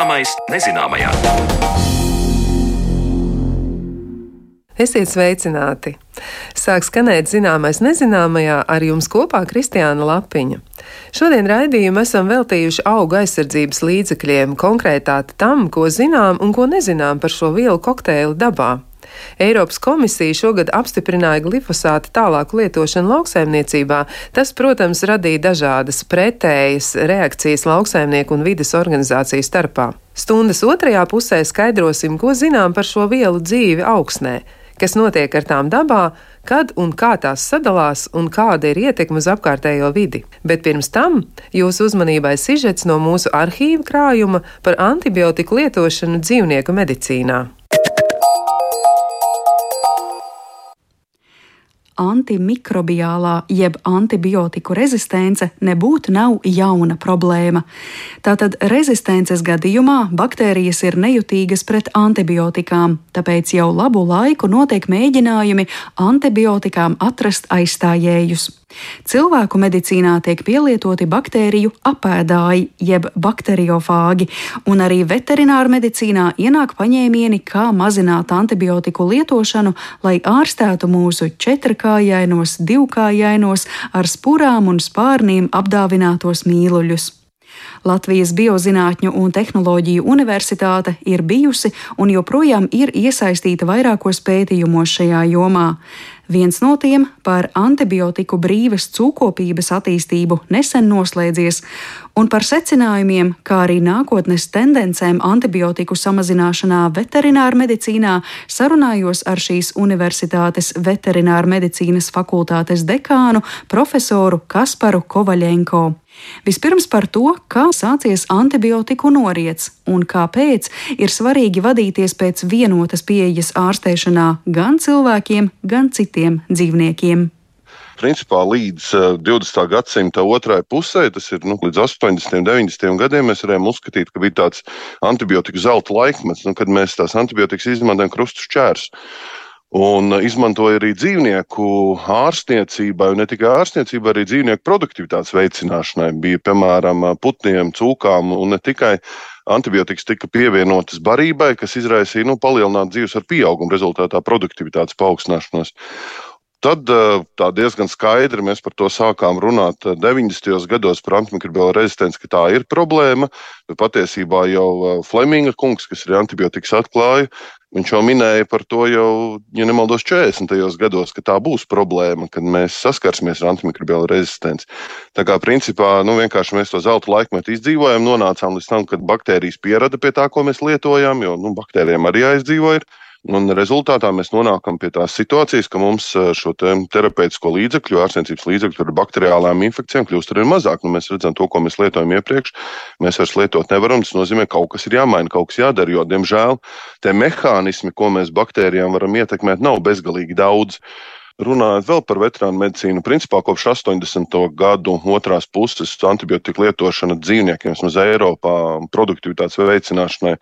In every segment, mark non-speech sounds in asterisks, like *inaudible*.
Zināmais nezināmajā. Esiet sveicināti! Sāk skanēt zināmais nezināmajā ar jums kopā Kristiāna Lapiņa. Šodien raidījumu esam veltījuši auga aizsardzības līdzekļiem, konkrētāt tam, ko zinām un ko nezinām par šo vielu kokteili dabā. Eiropas komisija šogad apstiprināja glifosāta tālāku lietošanu lauksaimniecībā. Tas, protams, radīja dažādas pretējas reakcijas lauksaimnieku un vides organizāciju starpā. Stundas otrajā pusē skaidrosim, ko zinām par šo vielu dzīvi augsnē kas notiek ar tām dabā, kad un kā tās sadalās un kāda ir ietekme uz apkārtējo vidi. Bet pirms tam jūsu uzmanībai sižets no mūsu arhīva krājuma par antibiotiku lietošanu dzīvnieku medicīnā. Antimikrobiālā jeb antibiotiku rezistence nebūtu nav jauna problēma. Tātad rezistences gadījumā baktērijas ir nejutīgas pret antibiotikām, tāpēc jau labu laiku notiek mēģinājumi antibiotikām atrast aizstājējus. Cilvēku medicīnā tiek pielietoti baktēriju apēdāji, jeb bakteriofāgi, un arī veterināra medicīnā ienāk paņēmieni, kā mazināt antibiotiku lietošanu, lai ārstētu mūsu četrkājainos, divkājainos, ar spurām un spārnīm apdāvinātos mīluļus. Latvijas Biozinātņu un tehnoloģiju universitāte ir bijusi un joprojām ir iesaistīta vairākos pētījumos šajā jomā. Viens no tiem par antibiotiku brīvas cūkopības attīstību nesen noslēdzies, un par secinājumiem, kā arī nākotnes tendencēm antibiotiku samazināšanā veterinārā medicīnā sarunājos ar šīs universitātes veterinārā medicīnas fakultātes dekānu profesoru Kasparu Kovaļenko. Vispirms par to, kā sācies antibiotiku noriets un kāpēc ir svarīgi vadīties pēc vienotas pieejas ārstēšanā gan cilvēkiem, gan citiem dzīvniekiem principā līdz 20. Eh, gadsimta otrai pusē, tas ir nu, līdz 80. un 90. gadiem, mēs varējām uzskatīt, ka bija tāds antibiotiku zelta laikmets, nu, kad mēs tās antibiotikas izmantojam krustu šķērs un izmantoja arī dzīvnieku ārstniecībai, ne tikai ārstniecībai, arī dzīvnieku produktivitātes veicināšanai. Bija piemēram putniem, cūkām un ne tikai. Antibiotikas tika pievienotas barībai, kas izraisīja nu, palielinātu dzīves ar pieaugumu rezultātā produktivitātes paaugstināšanos. Tad tā diezgan skaidri mēs par to sākām runāt 90. gados par antimikrobiālo rezistenci, ka tā ir problēma. Patiesībā jau Fleminga kungs, kas ir antibiotikas atklāja, viņš jau minēja par to jau, ja nemaldos, 40. gados, ka tā būs problēma, kad mēs saskarsimies ar antimikrobiālo rezistenci. Tā kā principā nu, mēs to zelta laikmetu izdzīvojam, nonācām līdz tam, kad baktērijas pierada pie tā, ko mēs lietojam, jo nu, baktērijām arī jāizdzīvo. Un rezultātā mēs nonākam pie tās situācijas, ka mums eh, šo te terapeitisko līdzekļu, ārstniecības līdzekļu ar bakteriālām infekcijām kļūst arvien mazāk. Nu, mēs redzam to, ko mēs lietojam iepriekš. Mēs vairs lietot nevaram. Tas nozīmē, ka kaut kas ir jāmaina, kaut kas jādara. Jo, diemžēl, tie mehānismi, ko mēs baktērijām varam ietekmēt, nav bezgalīgi daudz. Runājot vēl par veterānu medicīnu, principā kopš 80. gadu otrās puses antibiotika lietošana dzīvniekiem, vismaz Eiropā, produktivitātes veicināšanai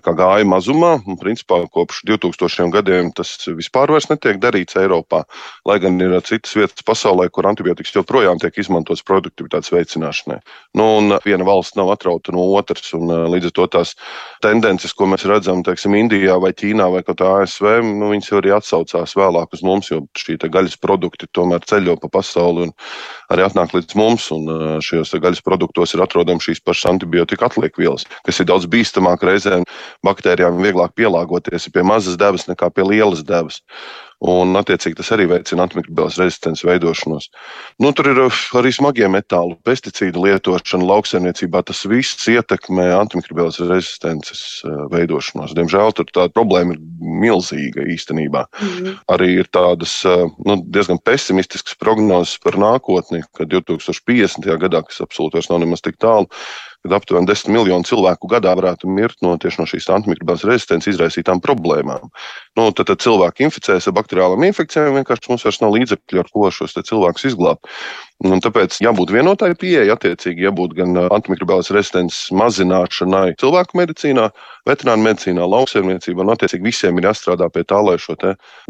gāja mazumā. Un, principā, kopš 2000 gadiem tas vispār netiek darīts Eiropā. Lai gan ir citas vietas pasaulē, kur antibiotikas joprojām tiek izmantotas produktivitātes veicināšanai. Nu, viena valsts nav atrauta no otras, un līdz ar to tās tendences, ko mēs redzam teiksim, Indijā vai Ķīnā vai kaut kā ASV, nu, viņas jau arī atsaucās vēlāk uz mums, jo šī gaļas produkti tomēr ceļo pa pasauli un arī atnāk līdz mums. Un šajos gaļas produktos ir atrodams šīs pašas antibiotika atliekvielas, kas ir daudz bīstamāk reizēm baktērijām vieglāk pielāgoties pie mazas devas nekā pie lielas devas. Un, attiecīgi, tas arī veicina antimikrobiālas rezistences veidošanos. Nu, tur ir uh, arī smagie metāli, pesticīdu lietošana lauksaimniecībā. Tas viss ietekmē antimikrobiālas rezistences uh, veidošanos. Diemžēl tā problēma ir milzīga īstenībā. Mm. Arī ir tādas uh, nu, diezgan pesimistiskas prognozes par nākotni, ka 2050. gadā, kas absolūti vairs nav nemaz tik tālu, kad aptuveni 10 miljoni cilvēku gadā varētu mirt no no šīs antimikrobiālas rezistences izraisītām problēmām. Nu, tad, tad cilvēki inficējas ar bakteriālām infekcijām, vienkārši mums vairs nav līdzekļu, ar ko šos cilvēkus izglābt. Un tāpēc jābūt vienotai pieejai, attiecīgi jābūt gan antimikrobiālas rezistences mazināšanai cilvēku medicīnā, veterināru medicīnā, lauksaimniecībā, un attiecīgi visiem ir jāstrādā pie tā, lai šo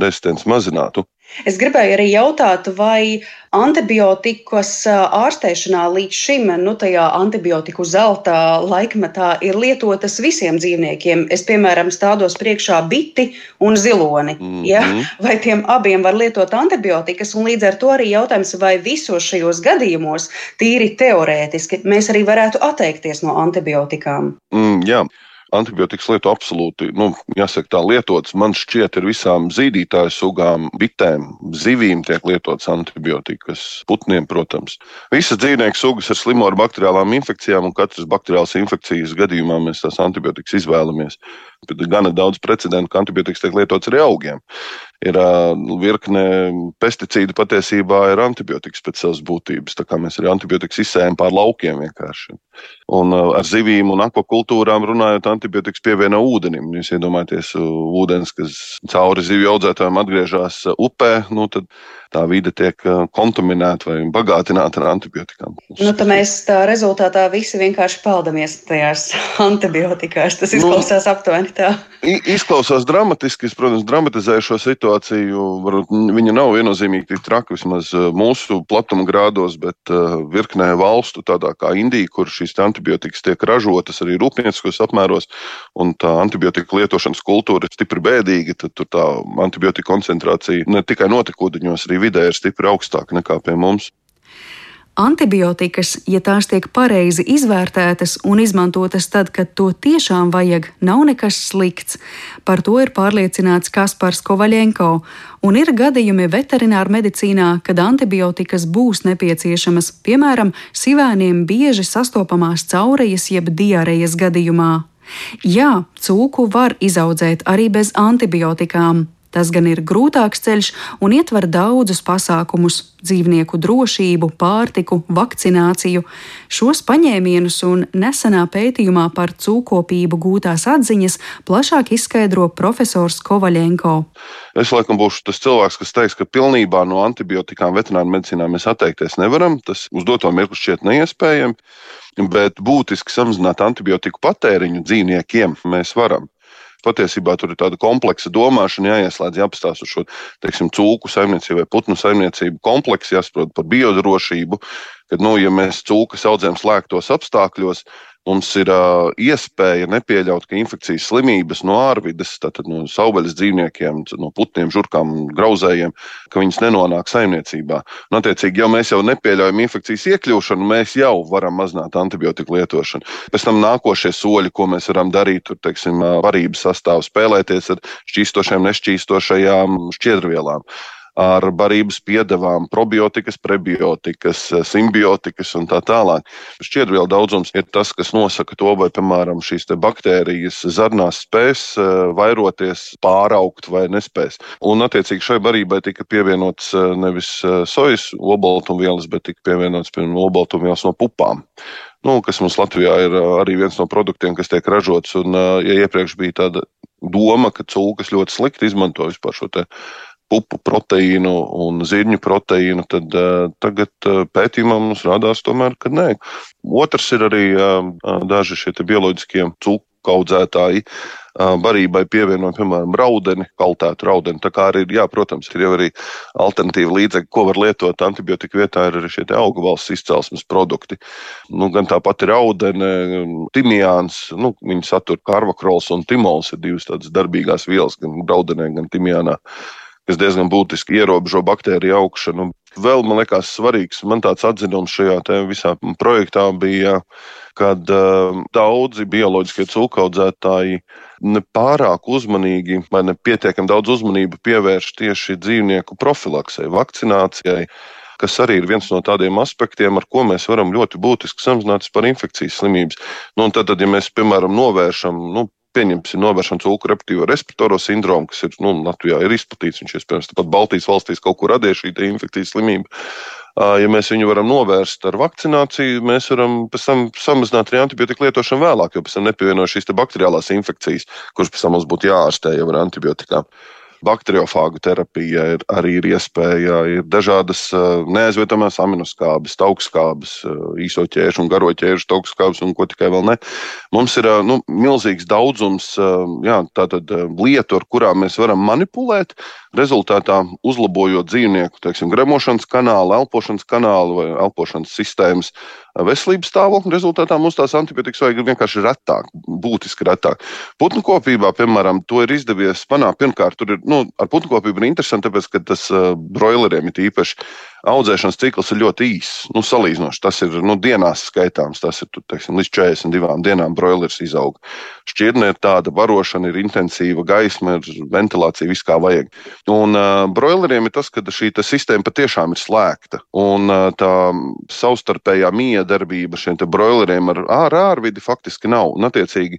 rezistenci mazinātu. Es gribēju arī jautāt, vai antibiotikas ārstēšanā līdz šim, nu, tajā antibiotiku zelta laikmetā, ir lietotas visiem dzīvniekiem. Es, piemēram, stādos priekšā biti un ziloni. Mm -hmm. ja? Vai tiem abiem var lietot antibiotikas? Un līdz ar to arī jautājums, vai visos šajos gadījumos, tīri teorētiski, mēs arī varētu atteikties no antibiotikām. Mm, jā. Antibiotikas lietu absolūti, nu, jāsaka, tā lietotas. Man šķiet, ir visām zīdītāju sugām, bitēm, zivīm tiek lietotas antibiotikas, putniem, protams. Visas dzīvnieku sugas ir slimo ar bakteriālām infekcijām, un katras bakteriālas infekcijas gadījumā mēs tās antibiotikas izvēlamies. Gana daudz precedentu, ka antibiotikas tiek lietotas arī augiem ir virkne pesticīdu patiesībā ir antibiotikas pēc savas būtības. Tā kā mēs arī antibiotikas izsējam pār laukiem vienkārši. Un ar zivīm un akvakultūrām runājot, antibiotikas pievieno ūdenim. Jūs iedomājaties, ūdens, kas cauri zivju audzētājiem atgriežas upē, nu tad tā vide tiek kontaminēta vai bagātināta ar antibiotikām. Nu, tad mēs tā rezultātā visi vienkārši peldamies tajās *laughs* antibiotikās. Tas nu, izklausās nu, aptuveni tā. Izklausās dramatiski. Es, protams, dramatizēju šo situāciju. Varbūt viņa nav viennozīmīgi tik traka vismaz mūsu platuma grādos, bet virknē valstu, tādā kā Indija, kur šīs antibiotikas tiek ražotas arī rūpnieciskos apmēros, un tā antibiotika lietošanas kultūra ir stipri bēdīga, tad tur tā antibiotika koncentrācija ne tikai notekūdeņos, arī vidē ir stipri augstāka nekā pie mums. Antibiotikas, ja tās tiek pareizi izvērtētas un izmantotas tad, kad to tiešām vajag, nav nekas slikts. Par to ir pārliecināts Kaspars Kovaļenko, un ir gadījumi veterinārā medicīnā, kad antibiotikas būs nepieciešamas, piemēram, sivēniem bieži sastopamās caurejas jeb diarejas gadījumā. Jā, cūku var izaudzēt arī bez antibiotikām. Tas gan ir grūtāks ceļš un ietver daudzus pasākumus - dzīvnieku drošību, pārtiku, vakcināciju. Šos paņēmienus un nesenā pētījumā par cūkopību gūtās atziņas plašāk izskaidro profesors Kovaļenko. Es laikam būšu tas cilvēks, kas teiks, ka pilnībā no antibiotikām veterinārā medicīnā mēs atteikties nevaram. Tas uz doto mirkli šķiet neiespējami, bet būtiski samazināt antibiotiku patēriņu dzīvniekiem mēs varam patiesībā tur ir tāda kompleksa domāšana, jāieslēdz, jāapstāsta uz šo teiksim, cūku saimniecību vai putnu saimniecību kompleksu, jāsaprot par biodrošību. Kad, nu, ja mēs cūkas audzējam slēgtos apstākļos, mums ir uh, iespēja nepieļaut, ka infekcijas slimības no ārvides, tātad no savvaļas dzīvniekiem, no putniem, žurkām, grauzējiem, ka viņas nenonāk saimniecībā. Un, attiecīgi, ja mēs jau nepieļaujam infekcijas iekļūšanu, mēs jau varam mazināt antibiotiku lietošanu. Pēc tam nākošie soļi, ko mēs varam darīt, tur, teiksim, varības sastāvā spēlēties ar šķīstošajām, nešķīstošajām šķiedrvielām ar barības piedevām, probiotikas, prebiotikas, simbiotikas un tā tālāk. Šķiedrvielu daudzums ir tas, kas nosaka to, vai, piemēram, šīs baktērijas zarnās spēs eh, vairoties, pāraugt vai nespēs. Un, attiecīgi, šai barībai tika pievienots eh, nevis eh, sojas olbaltumvielas, bet tika pievienots, piemēram, olbaltumvielas no pupām nu, kas mums Latvijā ir arī viens no produktiem, kas tiek ražots. Un, ja iepriekš bija tāda doma, ka cūkas ļoti slikti izmanto vispār šo pupu proteīnu un zirņu proteīnu, tad uh, tagad uh, pētījumā mums rādās, tomēr, ka nē. Otrs ir arī uh, daži šie bioloģiskie cūku audzētāji barībai pievienojam, piemēram, raudeni, kaltētu raudeni. Tā kā arī, jā, protams, ir jau arī alternatīva līdzekļi, ko var lietot antibiotika vietā, ir arī šie augu valsts izcelsmes produkti. Nu, gan tāpat ir raudene, timijāns, nu, viņi satur karvakrols un timols, ir divas tādas darbīgās vielas, gan raudenē, gan timijānā kas diezgan būtiski ierobežo baktēriju augšanu. Vēl man liekas svarīgs, man tāds atzinums šajā visā projektā bija, kad uh, daudzi bioloģiskie cūkaudzētāji nepārāk uzmanīgi vai nepietiekami daudz uzmanību pievērš tieši dzīvnieku profilaksei, vakcinācijai kas arī ir viens no tādiem aspektiem, ar ko mēs varam ļoti būtiski samazināt par infekcijas slimības. Nu, tad, tad, ja mēs, piemēram, novēršam nu, pieņemsim novēršanu cūku reptīvo respiratoro sindromu, kas ir nu, Latvijā ir izplatīts. Viņš iespējams tāpat Baltijas valstīs kaut kur radīja šī infekcijas slimība. Ja mēs viņu varam novērst ar vakcināciju, mēs varam pēc tam samazināt arī antibiotiku lietošanu vēlāk, jo pēc tam nepievienojam šīs bakteriālās infekcijas, kuras pēc tam mums būtu jāārstē jau ar antibiotikām. Bakteriofāgu terapija ir, arī ir iespēja. Ir dažādas neaizvietamās aminoskābes, augstskābes, īso ķēžu un garo ķēžu augstskābes un ko tikai vēl ne. Mums ir nu, milzīgs daudzums jā, tātad, lietu, ar kurām mēs varam manipulēt, rezultātā uzlabojot dzīvnieku teiksim, gremošanas kanālu, elpošanas kanālu vai elpošanas sistēmas veselības stāvokli. Rezultātā mums tās antibiotikas vajag vienkārši retāk, būtiski retāk. Putnu kopībā, piemēram, to ir izdevies panākt. Pirmkārt, tur ir, nu, ar putnu kopību ir interesanti, tāpēc, ka tas uh, broileriem ir īpaši audzēšanas cikls ir ļoti īss. Nu, salīdzinoši tas ir nu, dienās skaitāms. Tas ir teiksim, līdz 42 dienām broilers izaug. Šķirne ir tāda, barošana ir intensīva, gaisma, ir ventilācija, viss kā vajag. Un uh, broileriem ir tas, ka šī sistēma patiešām ir slēgta. Un uh, tā savstarpējā miedarbība šiem broileriem ar ārvidi faktiski nav. Un, attiecīgi,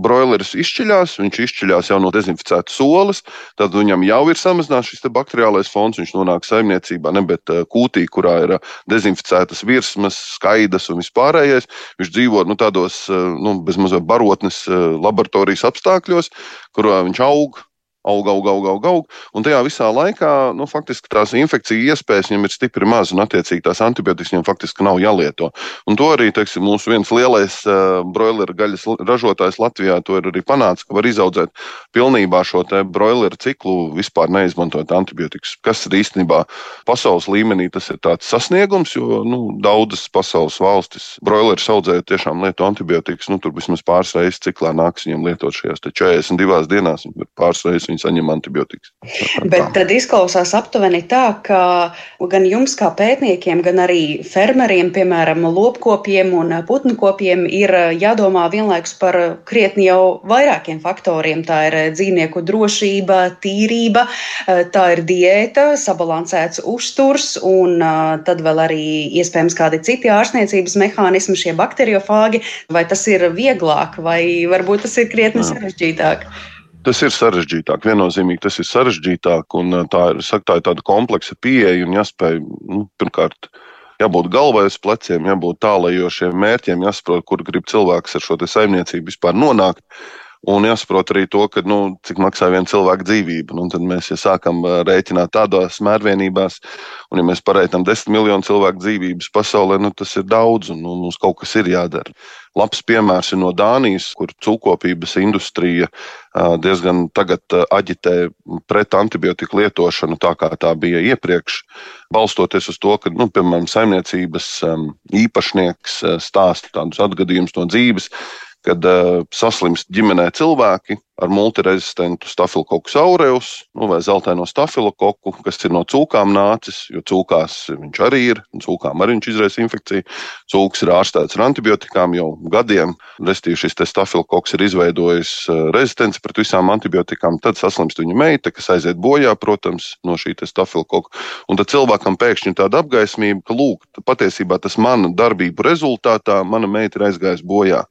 broileris izšķiļās, viņš izšķiļās jau no dezinficētas olas, tad viņam jau ir samazināts šis bakteriālais fons, viņš nonāk saimniecībā, ne, bet uh, kūtī, kurā ir uh, dezinficētas virsmas, skaidrs un vispārējais. Viņš dzīvo nu, tādos uh, nu, bezmazliet barotnes laboratorijas apstākļos, kurā viņš aug aug, aug, aug, aug, aug. Un tajā visā laikā nu, faktiski tās infekciju iespējas viņam ir stipri maz, un attiecīgi tās antibiotikas viņam faktiski nav jālieto. Un to arī teiksim, mūsu viens lielais uh, broileru gaļas ražotājs Latvijā ir arī panācis, ka var izaudzēt pilnībā šo broileru ciklu, vispār neizmantojot antibiotikas. Kas ir īstenībā pasaules līmenī tas ir tāds sasniegums, jo nu, daudzas pasaules valstis broilerus audzējot tiešām lieto antibiotikas. Nu, tur vismaz pāris reizes ciklā nāks viņam lietot šajās 42 dienās, pāris reizes viņi saņem antibiotikas. *laughs* Bet tad izklausās aptuveni tā, ka gan jums, kā pētniekiem, gan arī fermeriem, piemēram, lopkopiem un putnukopiem, ir jādomā vienlaikus par krietni jau vairākiem faktoriem. Tā ir dzīvnieku drošība, tīrība, tā ir diēta, sabalansēts uzturs un tad vēl arī iespējams kādi citi ārstniecības mehānismi, šie bakteriofāgi. Vai tas ir vieglāk, vai varbūt tas ir krietni sarežģītāk? Tas ir sarežģītāk, viennozīmīgi tas ir sarežģītāk, un tā ir, saka, tā ir tāda kompleksa pieeja un jāspēj, nu, pirmkārt, jābūt galvai uz pleciem, jābūt tālajošiem mērķiem, jāsaprot, kur grib cilvēks ar šo saimniecību vispār nonākt. Un jāsaprot arī to, ka, nu, cik maksā viena cilvēka dzīvība. Nu, tad mēs ja sākam rēķināt tādās mērvienībās, un ja mēs pareitām desmit miljonu cilvēku dzīvības pasaulē, nu, tas ir daudz, un nu, mums kaut kas ir jādara. Labs piemērs ir no Dānijas, kur cūkopības industrija diezgan tagad aģitē pret antibiotiku lietošanu tā, kā tā bija iepriekš, balstoties uz to, ka, nu, piemēram, saimniecības īpašnieks stāsta tādus atgadījumus no dzīves kad uh, saslimst ģimenē cilvēki, ar multirezistentu stafilokoku aureus nu, vai zeltaino stafilokoku, kas ir no cūkām nācis, jo cūkās viņš arī ir, un cūkām arī viņš izraisa infekciju. Cūks ir ārstēts ar antibiotikām jau gadiem, respektīvi šis stafilokoks ir izveidojis eh, rezistenci pret visām antibiotikām. Tad saslimst viņa meita, kas aiziet bojā, protams, no šī stafilokoka. Un tad cilvēkam pēkšņi ir tāda apgaismība, ka, lūk, patiesībā tas mana darbību rezultātā mana meita ir aizgājusi bojā.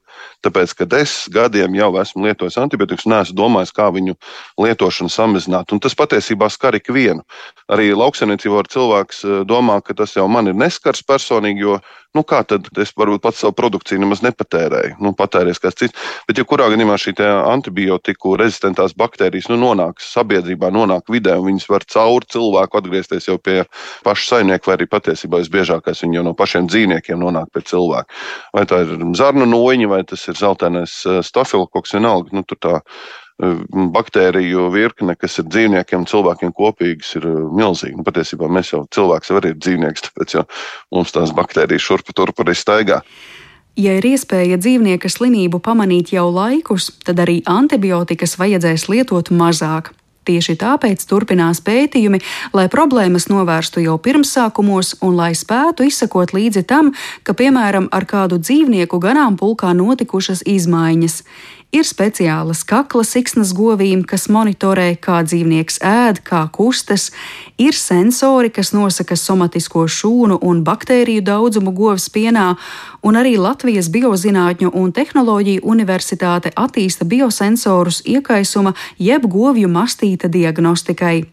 Tāpēc, kad es gadiem jau esmu lietojis antibiotikas, neesmu domājis, kā viņu lietošanu samazināt. Un tas patiesībā skar ikvienu. Arī lauksaimniecībā cilvēks eh, domā, ka tas jau man ir neskars personīgi, jo nu, kā tad es varbūt pats savu produkciju nemaz nepatērēju, nu, patērēs kāds cits. Bet, ja kurā gadījumā šī antibiotiku rezistentās baktērijas nu, nonāk sabiedrībā, nonāk vidē, un viņas var cauri cilvēku atgriezties jau pie paša saimnieka, vai arī patiesībā visbiežākais viņi jau no pašiem dzīvniekiem nonāk pie cilvēka. Vai tā ir zarnu noņa, vai tas ir zeltainais eh, stafilokoks, vienalga. Nu, tur tā baktēriju virkne, kas ir dzīvniekiem un cilvēkiem kopīgas, ir milzīga. Nu, patiesībā mēs jau cilvēks jau arī ir dzīvnieks, tāpēc mums tās baktērijas šurp turp arī staigā. Ja ir iespēja dzīvnieka slimību pamanīt jau laikus, tad arī antibiotikas vajadzēs lietot mazāk. Tieši tāpēc turpinās pētījumi, lai problēmas novērstu jau pirmsākumos un lai spētu izsekot līdzi tam, ka, piemēram, ar kādu dzīvnieku ganāmpulkā notikušas izmaiņas. Ir speciālas kakla siksnas govīm, kas monitorē, kā dzīvnieks ēd, kā kustas, ir sensori, kas nosaka somatisko šūnu un baktēriju daudzumu govs pienā, un arī Latvijas Biozinātņu un tehnoloģiju universitāte attīsta biosensorus iekaisuma jeb govju mastīta diagnostikai.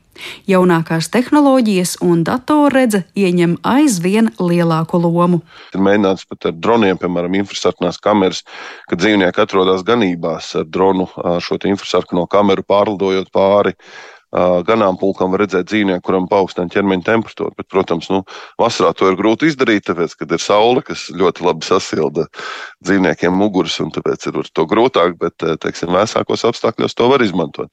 Jaunākās tehnoloģijas un datorredze ieņem aizvien lielāku lomu. Ir mēģināts pat ar droniem, piemēram, infrasarkanās kameras, kad dzīvnieki atrodas ganībās ar dronu, šo infrasarkano kameru pārlidojot pāri ganāmpulkam var redzēt dzīvnieku, kuram paaugstina ķermeņa temperatūru. Bet, protams, nu, vasarā to ir grūti izdarīt, tāpēc, kad ir saule, kas ļoti labi sasilda dzīvniekiem muguras, un tāpēc ir to grūtāk, bet, teiksim, vēsākos apstākļos to var izmantot.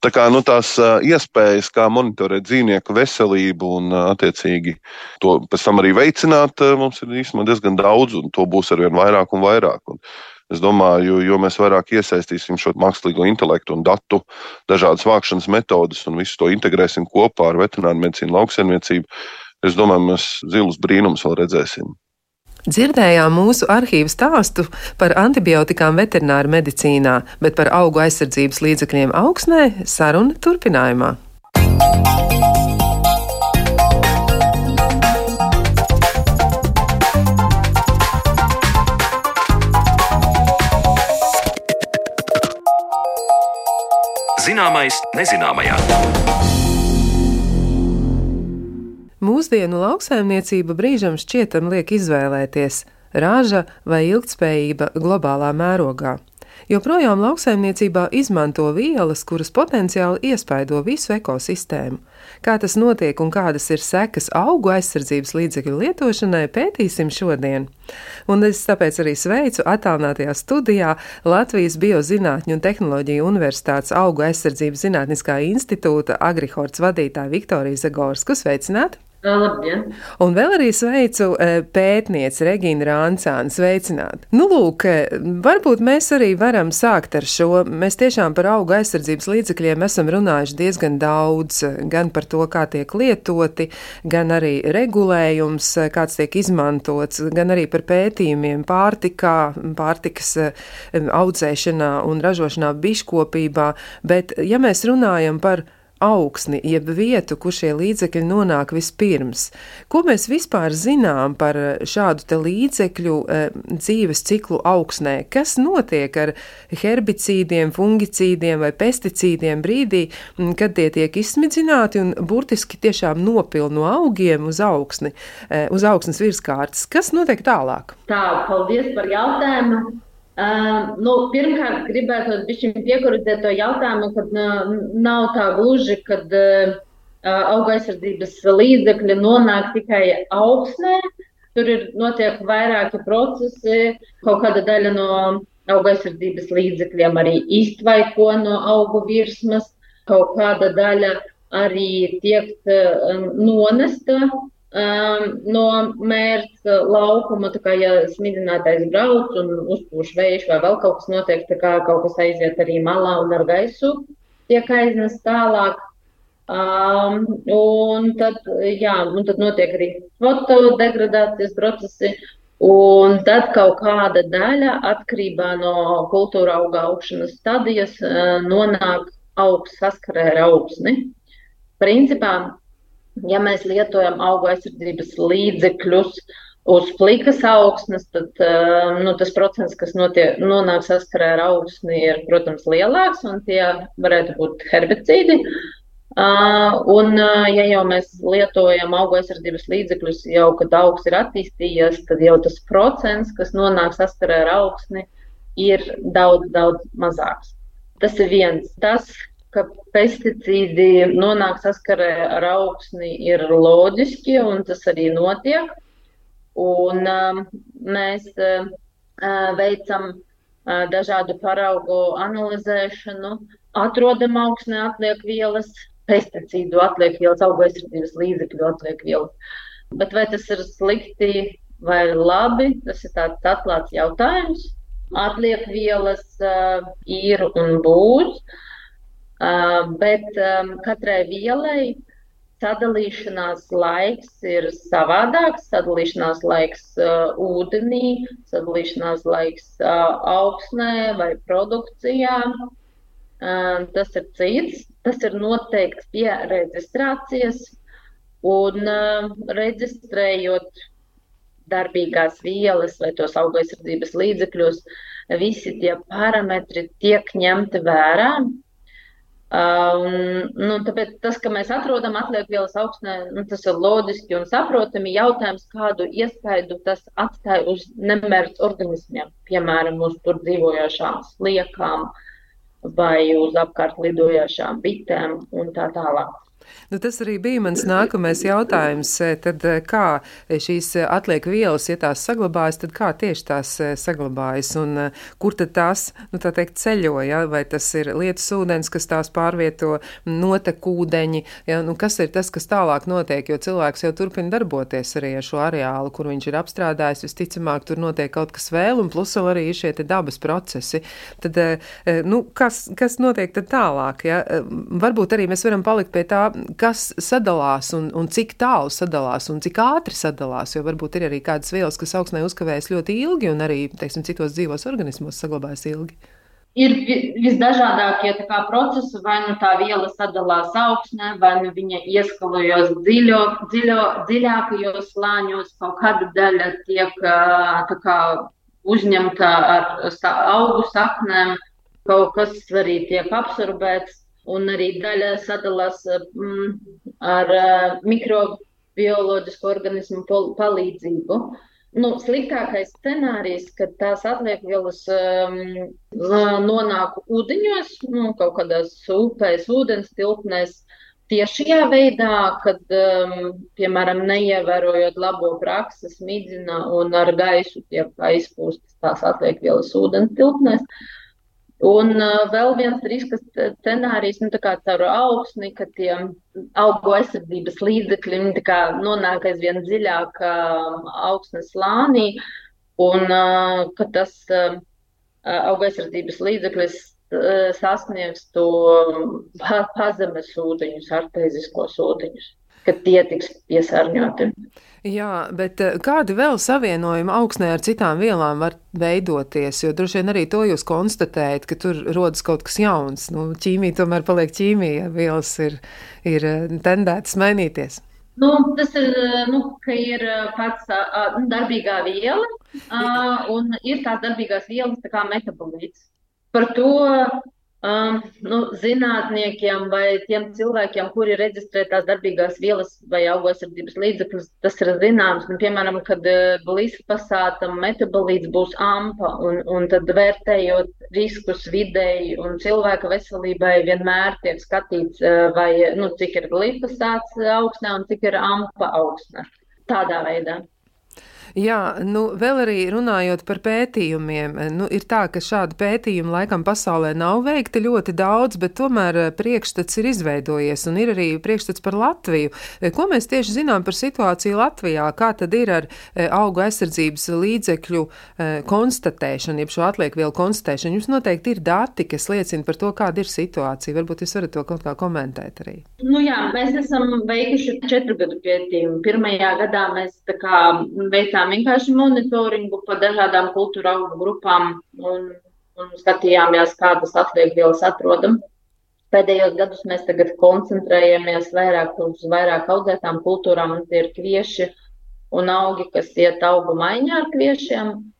Tā kā nu, tās iespējas, kā monitorēt dzīvnieku veselību un, attiecīgi, to pēc tam arī veicināt, mums ir īstenībā diezgan daudz, un to būs arvien vairāk un vairāk. Un Es domāju, jo mēs vairāk iesaistīsim šo mākslīgo intelektu un datu, dažādas vākšanas metodas un visu to integrēsim kopā ar veterināru medicīnu, lauksaimniecību, es domāju, mēs zilus brīnumus vēl redzēsim. Dzirdējām mūsu arhīvu stāstu par antibiotikām veterināru medicīnā, bet par augu aizsardzības līdzekļiem augsnē saruna turpinājumā. Zināmais nezināmajā. Mūsdienu lauksaimniecība brīžam šķietam liek izvēlēties raža vai ilgtspējība globālā mērogā. Joprojām lauksaimniecībā izmanto vielas, kuras potenciāli iespaido visu ekosistēmu. Kā tas notiek un kādas ir sekas augu aizsardzības līdzekļu lietošanai, pētīsim šodien. Un es tāpēc arī sveicu attālinātajā studijā Latvijas Biozinātņu un Tehnoloģiju Universitātes augu aizsardzības zinātniskā institūta Agrihorts vadītāju Viktoriju Zagorsku. Sveicināti! Labdien! Un vēl arī sveicu pētnieci Regīnu Rāncānu. Sveicināt! Nu, lūk, varbūt mēs arī varam sākt ar šo. Mēs tiešām par auga aizsardzības līdzekļiem esam runājuši diezgan daudz, gan par to, kā tiek lietoti, gan arī regulējums, kāds tiek izmantots, gan arī par pētījumiem pārtikā, pārtikas audzēšanā un ražošanā biškopībā. Bet, ja mēs runājam par augsni, jeb vietu, kur šie līdzekļi nonāk vispirms. Ko mēs vispār zinām par šādu te līdzekļu e, dzīves ciklu augsnē? Kas notiek ar herbicīdiem, fungicīdiem vai pesticīdiem brīdī, kad tie tiek izsmidzināti un burtiski tiešām nopil no augiem uz augsni, e, uz augsnes virskārtas? Kas notiek tālāk? Tā, paldies par jautājumu. Uh, nu, pirmkārt, gribētu piekurīt to jautājumu, ka uh, nav tā gluži, ka uh, auga aizsardzības līdzekļi nonāk tikai augsnē. Tur ir notiek vairāki procesi. Kaut kāda daļa no auga aizsardzības līdzekļiem arī iztvaiko no augu virsmas, kaut kāda daļa arī tiek uh, nonesta um, no mērķa laukuma. Kā, ja smidinātais brauc un uzpūš vējš vai vēl kaut kas notiek, tā kā kaut kas aiziet arī malā un ar gaisu tiek aiznest tālāk. Um, un tad, jā, un tad notiek arī fotodegradācijas procesi. Un tad kaut kāda daļa, atkarībā no kultūra auga augšanas stadijas, nonāk augsts saskarē ar augsni. Principā ja mēs lietojam auga aizsardzības līdzekļus uz plikas augsnes, tad um, nu, tas procents, kas notiek, nonāk saskarē ar augsni, ir, protams, lielāks, un tie varētu būt herbicīdi. Uh, un, uh, ja jau mēs lietojam auga aizsardzības līdzekļus, jau kad augs ir attīstījies, tad jau tas procents, kas nonāk saskarē ar augsni, ir daudz, daudz mazāks. Tas ir viens. Tas, ka pesticīdi nonāk saskarē ar augsni, ir loģiski, un tas arī notiek. Un, um, mēs uh, veicam uh, dažādu paraugu analizēšanu, atrodam augsnē atliek vielas, pesticīdu atliek vielas, auga aizsardzības līdzekļu atliek vielas. Bet vai tas ir slikti vai labi, tas ir tāds atklāts jautājums. Atliek vielas uh, ir un būs. Uh, Uh, bet katrai vielai sadalīšanās laiks ir savādāks. Sadalīšanās laiks ūdenī, sadalīšanās laiks augsnē vai produkcijā. Tas ir cits. Tas ir noteikts pie reģistrācijas. Un reģistrējot darbīgās vielas vai tos augaisardzības līdzekļus, visi tie parametri tiek ņemti vērā. Um, nu, tāpēc tas, ka mēs atrodam atliekvielas augstnē, nu, tas ir loģiski un saprotami. Jautājums, kādu iespaidu tas atstāja uz nemērķis organismiem, piemēram, uz tur dzīvojošām sliekām vai uz apkārt lidojošām bitēm un tā tālāk. Nu, tas arī bija mans nākamais jautājums. E, tad e, kā šīs atliek vielas, ja tās saglabājas, tad kā tieši tās saglabājas un kur tad tās, nu, tā teikt, ceļo, ja? vai tas ir lietas ūdens, kas tās pārvieto, notekūdeņi, ja? nu, kas ir tas, kas tālāk notiek, jo cilvēks jau turpina darboties arī ar šo areālu, kur viņš ir apstrādājis, visticamāk, tur notiek kaut kas vēl, un plus vēl arī šie dabas procesi. Tad, nu, kas, kas notiek tad tālāk? Ja? Varbūt arī mēs varam palikt pie tā, kas sadalās un, un cik tālu sadalās un cik ātri sadalās. Jo varbūt ir arī kādas vielas, kas augsnē uzkavējas ļoti ilgi un arī teiksim, citos dzīvos organismos saglabājas ilgi. Ir visdažādākie procesi, vai nu tā viela sadalās augsnē, vai nu viņa ieskalojas dziļo, dziļo, dziļākajos slāņos, kaut kāda daļa tiek kā, uzņemta ar augu saknēm, kaut kas arī tiek absorbēts un arī daļa sadalās mm, ar uh, mikrobioloģisku organismu palīdzību. Nu, sliktākais scenārijs, kad tās atliekvielas um, nonāk ūdeņos, nu, kaut kādās upēs, ūdens tilpnēs, tiešajā veidā, kad, um, piemēram, neievērojot labo praksi, smidzina un ar gaisu tiek aizpūstas tās atliekvielas ūdens tilpnēs. Un vēl viens risks scenārijs, nu, kā caur augsni, ka tie augu aizsardzības līdzekļi nonāk aizvien dziļāk augsnes slānī, un ka tas augu aizsardzības līdzeklis sasniegs to pazemes ūdeņus, artēziskos ūdeņus, ka tie tiks piesārņoti. Jā, bet eh, kādi vēl savienojumi augsnē ar citām vielām var veidoties? Jo droši vien arī to jūs konstatējat, ka tur rodas kaut kas jauns. Nu, ķīmija tomēr paliek ķīmija, vielas ir, ir eh, tendētas mainīties. Nu, tas ir, eh, nu, ir pats uh, darbīgā viela, un ir tās darbīgās vielas, tā kā metabolīts. Par to Um, nu, zinātniekiem vai tiem cilvēkiem, kuri reģistrē tās darbīgās vielas vai augosardzības līdzekļus, tas ir zināms. Un, piemēram, kad glifosāta metabolīts būs ampa, un, un tad vērtējot riskus videi un cilvēka veselībai, vienmēr tiek skatīts, vai, nu, cik ir glifosāts augsnē un cik ir ampa augsnē. Tādā veidā. Jā, nu, vēl arī runājot par pētījumiem, nu, ir tā, ka šādu pētījumu laikam pasaulē nav veikti ļoti daudz, bet tomēr eh, priekšstats ir izveidojies un ir arī priekšstats par Latviju. Eh, ko mēs tieši zinām par situāciju Latvijā? Kā tad ir ar eh, augu aizsardzības līdzekļu konstatēšanu, jeb šo atliekvielu konstatēšanu? Jums noteikti ir dati, kas liecina par to, kāda ir situācija. Varbūt jūs varat to kaut kā komentēt arī. Nu jā, mēs esam veikuši četru gadu pētījumu. Pirmajā gadā mēs kā, veicām veicām vienkārši monitoringu pa dažādām kultūra augu grupām un, un skatījāmies, kādas atliekvielas atrodam. Pēdējos gadus mēs tagad koncentrējamies vairāk uz vairāk audzētām kultūrām, un tie ir kvieši un augi, kas iet augu maiņā ar kviešiem.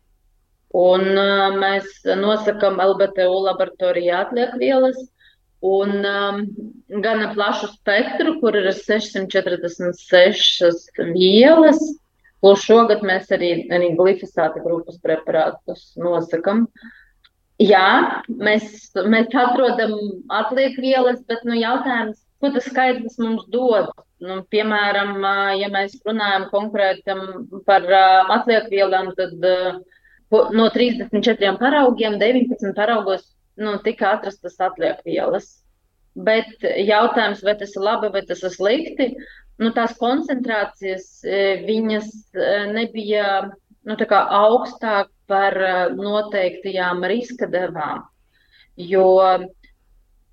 Un mēs nosakām LBTU laboratorijā atliekvielas un um, gana plašu spektru, kur ir 646 vielas, Plus šogad mēs arī, arī glifosāta grupas preparātus nosakam. Jā, mēs, mēs atrodam atliekvielas, bet nu, jautājums, ko tas skaidrs mums dod? Nu, piemēram, ja mēs runājam konkrēti par atliekvielām, tad no 34 paraugiem 19 paraugos nu, tika atrastas atliekvielas. Bet jautājums, vai tas ir labi vai tas ir slikti, nu, tās koncentrācijas e, viņas e, nebija nu, augstāk par e, noteiktajām riska devām. Jo,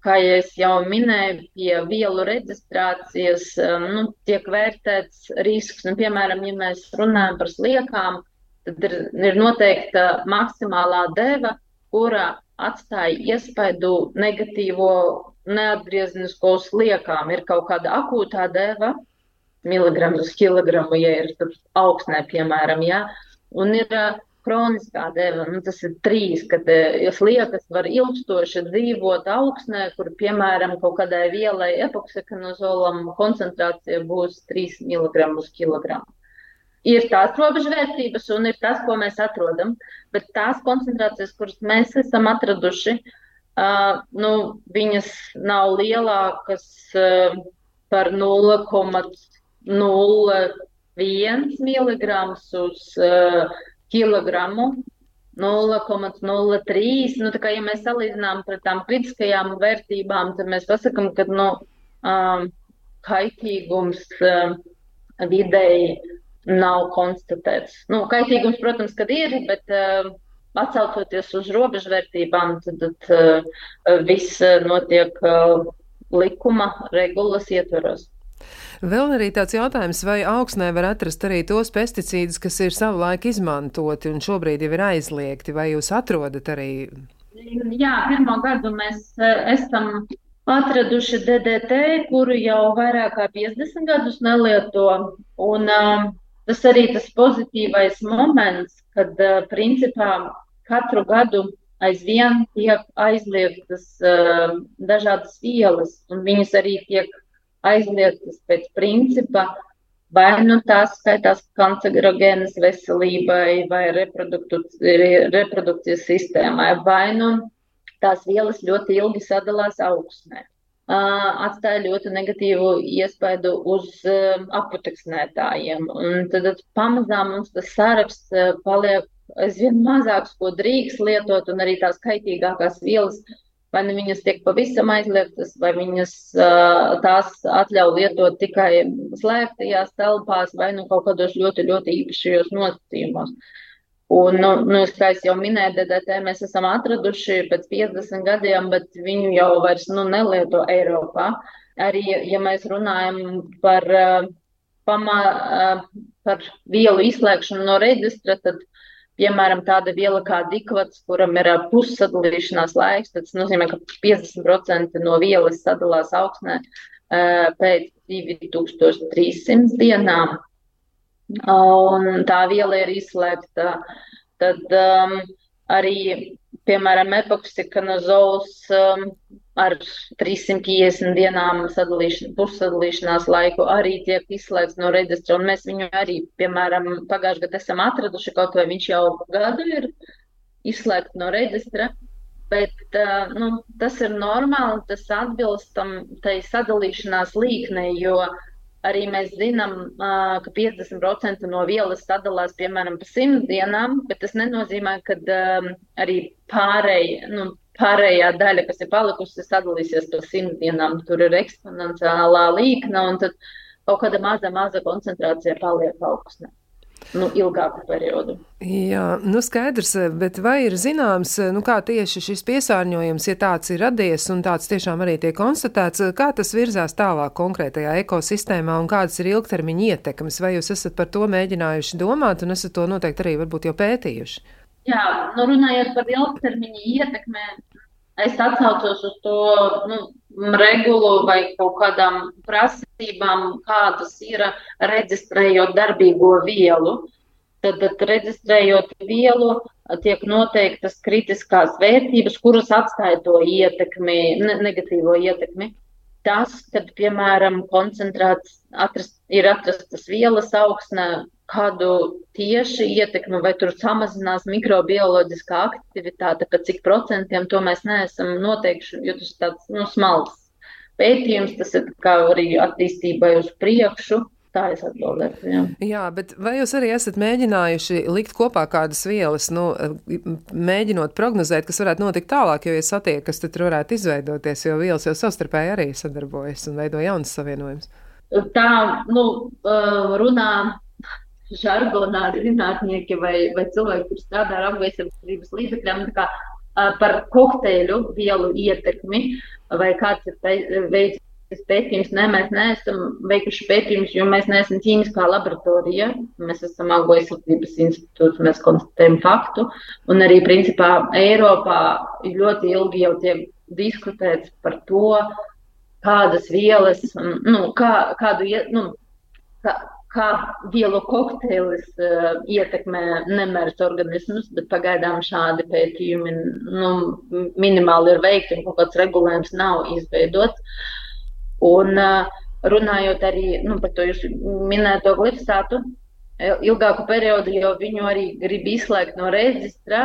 kā jau minēju, pie vielu reģistrācijas nu, tiek vērtēts risks. Nu, piemēram, ja mēs runājam par sliekām, tad ir, ir noteikta maksimālā deva, kura atstāja iespaidu negatīvo neatgrieznisko sliekām. Ir kaut kāda akūtā deva, miligramus uz kilogramu, ja ir augsnē, piemēram, ja? un ir uh, kroniskā deva, nu, tas ir trīs, kad uh, sliekas var ilgstoši dzīvot augsnē, kur, piemēram, kaut kādai vielai epoksakanozolam koncentrācija būs 3 mg uz kilogramu. Ir tās robežvērtības un ir tas, ko mēs atrodam, bet tās koncentrācijas, kuras mēs esam atraduši, uh, nu, viņas nav lielākas uh, par 0,01 mg uz uh, kilogramu. 0,03. Nu, kā, ja mēs salīdzinām pret tām kritiskajām vērtībām, tad mēs pasakām, ka nu, um, kaitīgums um, vidēji nav konstatēts. Nu, kaitīgums, protams, kad ir, bet uh, atsaucoties uz robežvērtībām, tad, tad uh, viss notiek uh, likuma regulas ietvaros. Vēl arī tāds jautājums, vai augsnē var atrast arī tos pesticīdus, kas ir savulaik izmantoti un šobrīd jau ir aizliegti, vai jūs atrodat arī? Jā, pirmo gadu mēs esam atraduši DDT, kuru jau vairāk kā 50 gadus nelieto. Un, uh, tas arī tas pozitīvais moments, kad uh, principā katru gadu aizvien tiek aizliegtas dažādas vielas, un viņas arī tiek aizliegtas pēc principa, vai nu tās skaitās kancerogēnas veselībai vai reprodukcijas sistēmai, vai nu tās vielas ļoti ilgi sadalās augsnē. Atstāja ļoti negatīvu iespaidu uz aputeksnētājiem. Un tad pamazām mums tas saraksts paliek aizvien mazāks, ko drīkst lietot, un arī tās kaitīgākās vielas uh, vai nu viņas tiek pavisam aizliegtas, vai viņas tās atļauj lietot tikai slēgtajās telpās, vai nu kaut kādos ļoti, ļoti īpašajos nosacījumos. Un, nu, nu, kā jau minēju, DDT mēs esam atraduši pēc 50 gadiem, bet viņu jau vairs nu, nelieto Eiropā. Arī, ja mēs runājam par, pamā, par vielu izslēgšanu no reģistra, tad piemēram, tāda viela kā dikvats, kuram ir pussadalīšanās laiks, tas nozīmē, ka 50% no vielas sadalās augsnē pēc 2300 dienām. Un tā viela ir izslēgta. Tad um, arī, piemēram, epoksikanozous um, ar 350 dienām pussadalīšanās laiku arī tiek izslēgts no reģistra. Mēs viņu arī, piemēram, pagājušajā gadā esam atraduši, kaut vai viņš jau gadu ir izslēgts no reģistra. Bet uh, nu, tas ir normāli, tas atbilst tam sadalīšanās līknei, jo arī mēs zinām, ka 50% no vielas sadalās piemēram pa 100 dienām, bet tas nenozīmē, ka arī pārējie, nu, pārējā daļa, kas ir palikusi, sadalīsies pa simt dienām. Tur ir eksponenciālā līkna, un tad kaut kāda maza, maza koncentrācija paliek augstnē. Nu, ilgāku periodu. Jā, nu skaidrs, bet vai ir zināms, nu kā tieši šis piesārņojums, ja tāds ir radies un tāds tiešām arī tiek konstatēts, kā tas virzās tālāk konkrētajā ekosistēmā un kādas ir ilgtermiņa ietekmes? Vai jūs esat par to mēģinājuši domāt un esat to noteikti arī varbūt jau pētījuši? Jā, nu runājot par ilgtermiņa ietekmē, es atsaucos uz to nu, regulu vai kaut kādām prasībām, kādas ir reģistrējot darbīgo vielu. Tad, tad reģistrējot vielu, tiek noteiktas kritiskās vērtības, kuras atstāja to ietekmi, ne, negatīvo ietekmi. Tas, kad, piemēram, koncentrēts atrast, ir atrastas vielas augsnē, kādu tieši ietekmi, vai tur samazinās mikrobioloģiskā aktivitāte, pa cik procentiem to mēs neesam noteikti, jo tas ir tāds nu, smalks pētījums, tas ir kā arī attīstībai uz priekšu. Tā es atbildētu. Jā. jā, bet vai jūs arī esat mēģinājuši likt kopā kādas vielas, nu, mēģinot prognozēt, kas varētu notikt tālāk, jo, ja satiekas, tad tur varētu izveidoties, jo vielas jau savstarpēji arī sadarbojas un veido jaunas savienojumus? Tā, nu, runā žargonā zinātnieki vai, vai cilvēki, kurš strādā ar apgaismības līdzekļiem, kā, par kokteļu vielu ietekmi, vai kāds ir veids pētījums. Nē, mēs neesam veikuši pētījumus, jo mēs neesam ķīmiskā laboratorija. Mēs esam augoizsardzības institūts, mēs konstatējam faktu. Un arī, principā, Eiropā ļoti ilgi jau tiek diskutēts par to, kādas vielas, nu, kā, kādu, nu, kā, kā vielu kokteilis uh, ietekmē nemērus organismus, bet pagaidām šādi pētījumi nu, minimāli ir veikti un kaut kāds regulējums nav izveidots. Un uh, runājot arī nu, par to jūsu minēto glifosātu, ilgāku periodu jau viņu arī grib izslēgt no reģistra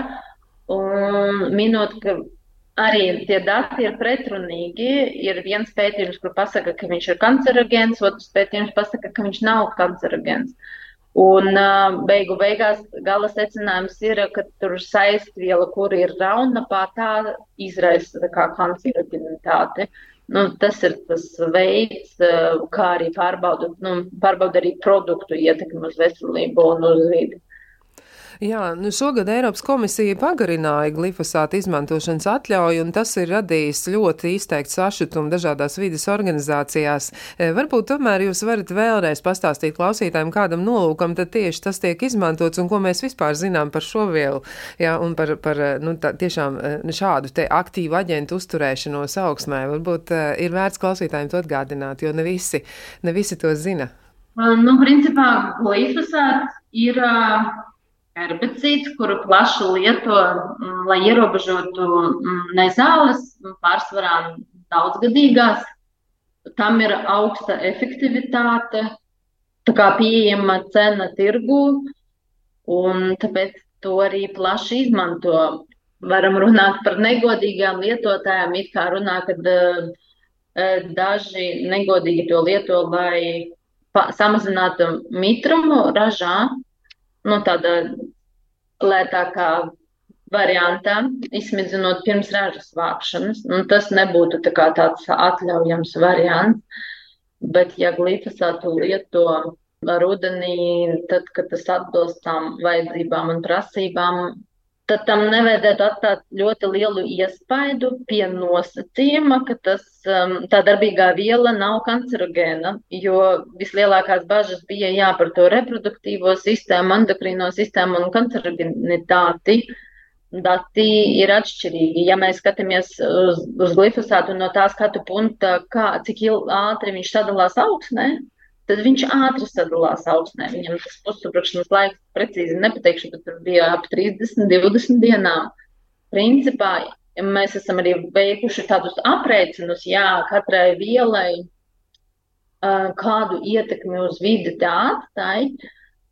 un minot, ka arī tie dati ir pretrunīgi. Ir viens pētījums, kur pasaka, ka viņš ir kancerogēns, otrs pētījums pasaka, ka viņš nav kancerogēns. Un beigu beigās gala secinājums ir, ka tur saistviela, kur ir raunapā, tā izraisa kā kancerogenitāti. Nu, tas ir tas veids, kā arī pārbauda, nu, pārbauda arī produktu ietekmi uz veselību un uz vidi. Jā, nu šogad Eiropas komisija pagarināja glifosāta izmantošanas atļauju, un tas ir radījis ļoti izteikts sašutumu dažādās vidas organizācijās. E, varbūt tomēr jūs varat vēlreiz pastāstīt klausītājiem, kādam nolūkam tad tieši tas tiek izmantots un ko mēs vispār zinām par šo vielu, jā, un par, par nu, tā, tiešām e, šādu te aktīvu aģentu uzturēšanos augsmē. Varbūt ir vērts klausītājiem to atgādināt, jo ne visi, ne visi to zina. Nu, principā glifosāts ir uh herbicīds, kuru plaši lieto, mm, lai ierobežotu mm, nezāles, pārsvarā daudzgadīgās. Tam ir augsta efektivitāte, tā kā pieejama cena tirgū, un tāpēc to arī plaši izmanto. Varam runāt par negodīgām lietotājām, it kā runā, kad uh, daži negodīgi to lieto, lai samazinātu mitrumu ražā, nu, tāda lētākā variantā, izsmidzinot pirms ražas vākšanas. Nu, tas nebūtu tā tāds atļaujams variants. Bet, ja glifosātu lieto rudenī, tad, kad tas atbilst tām vajadzībām un prasībām, tad tam nevajadzētu atstāt ļoti lielu iespaidu pie nosacījuma, ka tas, tā darbīgā viela nav kancerogēna, jo vislielākās bažas bija jā par to reproduktīvo sistēmu, endokrīno sistēmu un kancerogenitāti. Dati ir atšķirīgi. Ja mēs skatāmies uz, uz glifosātu no tā skatu punkta, kā, cik ātri viņš sadalās augsnē, tad viņš ātri sadalās augsnē. Viņam tas pussuprašanas laiks precīzi nepateikšu, bet tur bija ap 30, 20 dienām. Principā mēs esam arī veikuši tādus aprēķinus, jā, katrai vielai, kādu ietekmi uz vidi tā atstāja,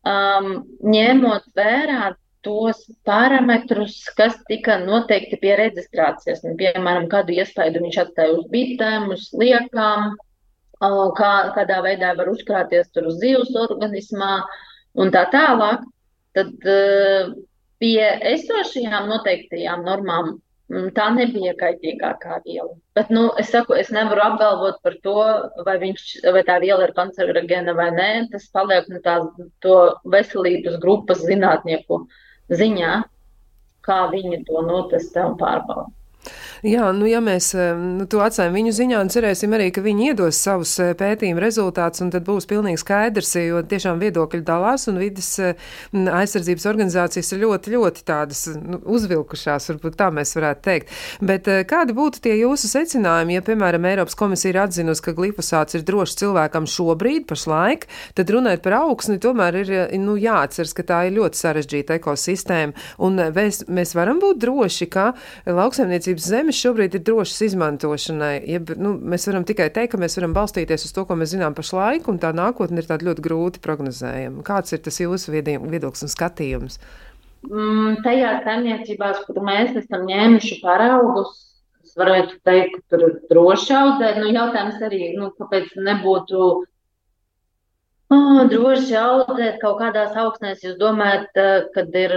um, ņemot vērā tos parametrus, kas tika noteikti pie reģistrācijas. Nu, piemēram, kādu iespēju viņš atstāja uz bitēm, uz liekām, kā, kādā veidā var uzkrāties tur uz zivs organismā un tā tālāk, tad pie esošajām noteiktajām normām tā nebija kaitīgākā viela. Bet, nu, es saku, es nevaru apgalvot par to, vai, viņš, vai tā viela ir kancerogēna vai nē. Tas paliek no tās to veselības grupas zinātnieku ziņā, kā viņi to notestē un pārbauda. Jā, nu, ja mēs nu, to atstājam viņu ziņā un cerēsim arī, ka viņi iedos savus eh, pētījumu rezultātus, un tad būs pilnīgi skaidrs, jo tiešām viedokļi dalās, un vidas aizsardzības organizācijas ir ļoti, ļoti tādas nu, uzvilkušās, varbūt tā mēs varētu teikt. Bet eh, kādi būtu tie jūsu secinājumi, ja, piemēram, Eiropas komisija ir atzinusi, ka glifosāts ir drošs cilvēkam šobrīd, pašlaik, tad runājot par augsni, tomēr ir nu, jāatceras, ka tā ir ļoti sarežģīta ekosistēma, un mēs, mēs varam būt droši, ka lauksaimniecības zeme zemes šobrīd ir drošas izmantošanai. Jeb, nu, mēs varam tikai teikt, ka mēs varam balstīties uz to, ko mēs zinām pašlaik, un tā nākotne ir tāda ļoti grūti prognozējama. Kāds ir tas jūsu viedoklis un skatījums? Mm, tajās saimniecībās, kur mēs esam ņēmuši paraugus, es varētu teikt, ka tur ir droši audzēt. Nu, jautājums arī, nu, kāpēc nebūtu Oh, droši audzēt kaut kādās augsnēs. Jūs domājat, kad ir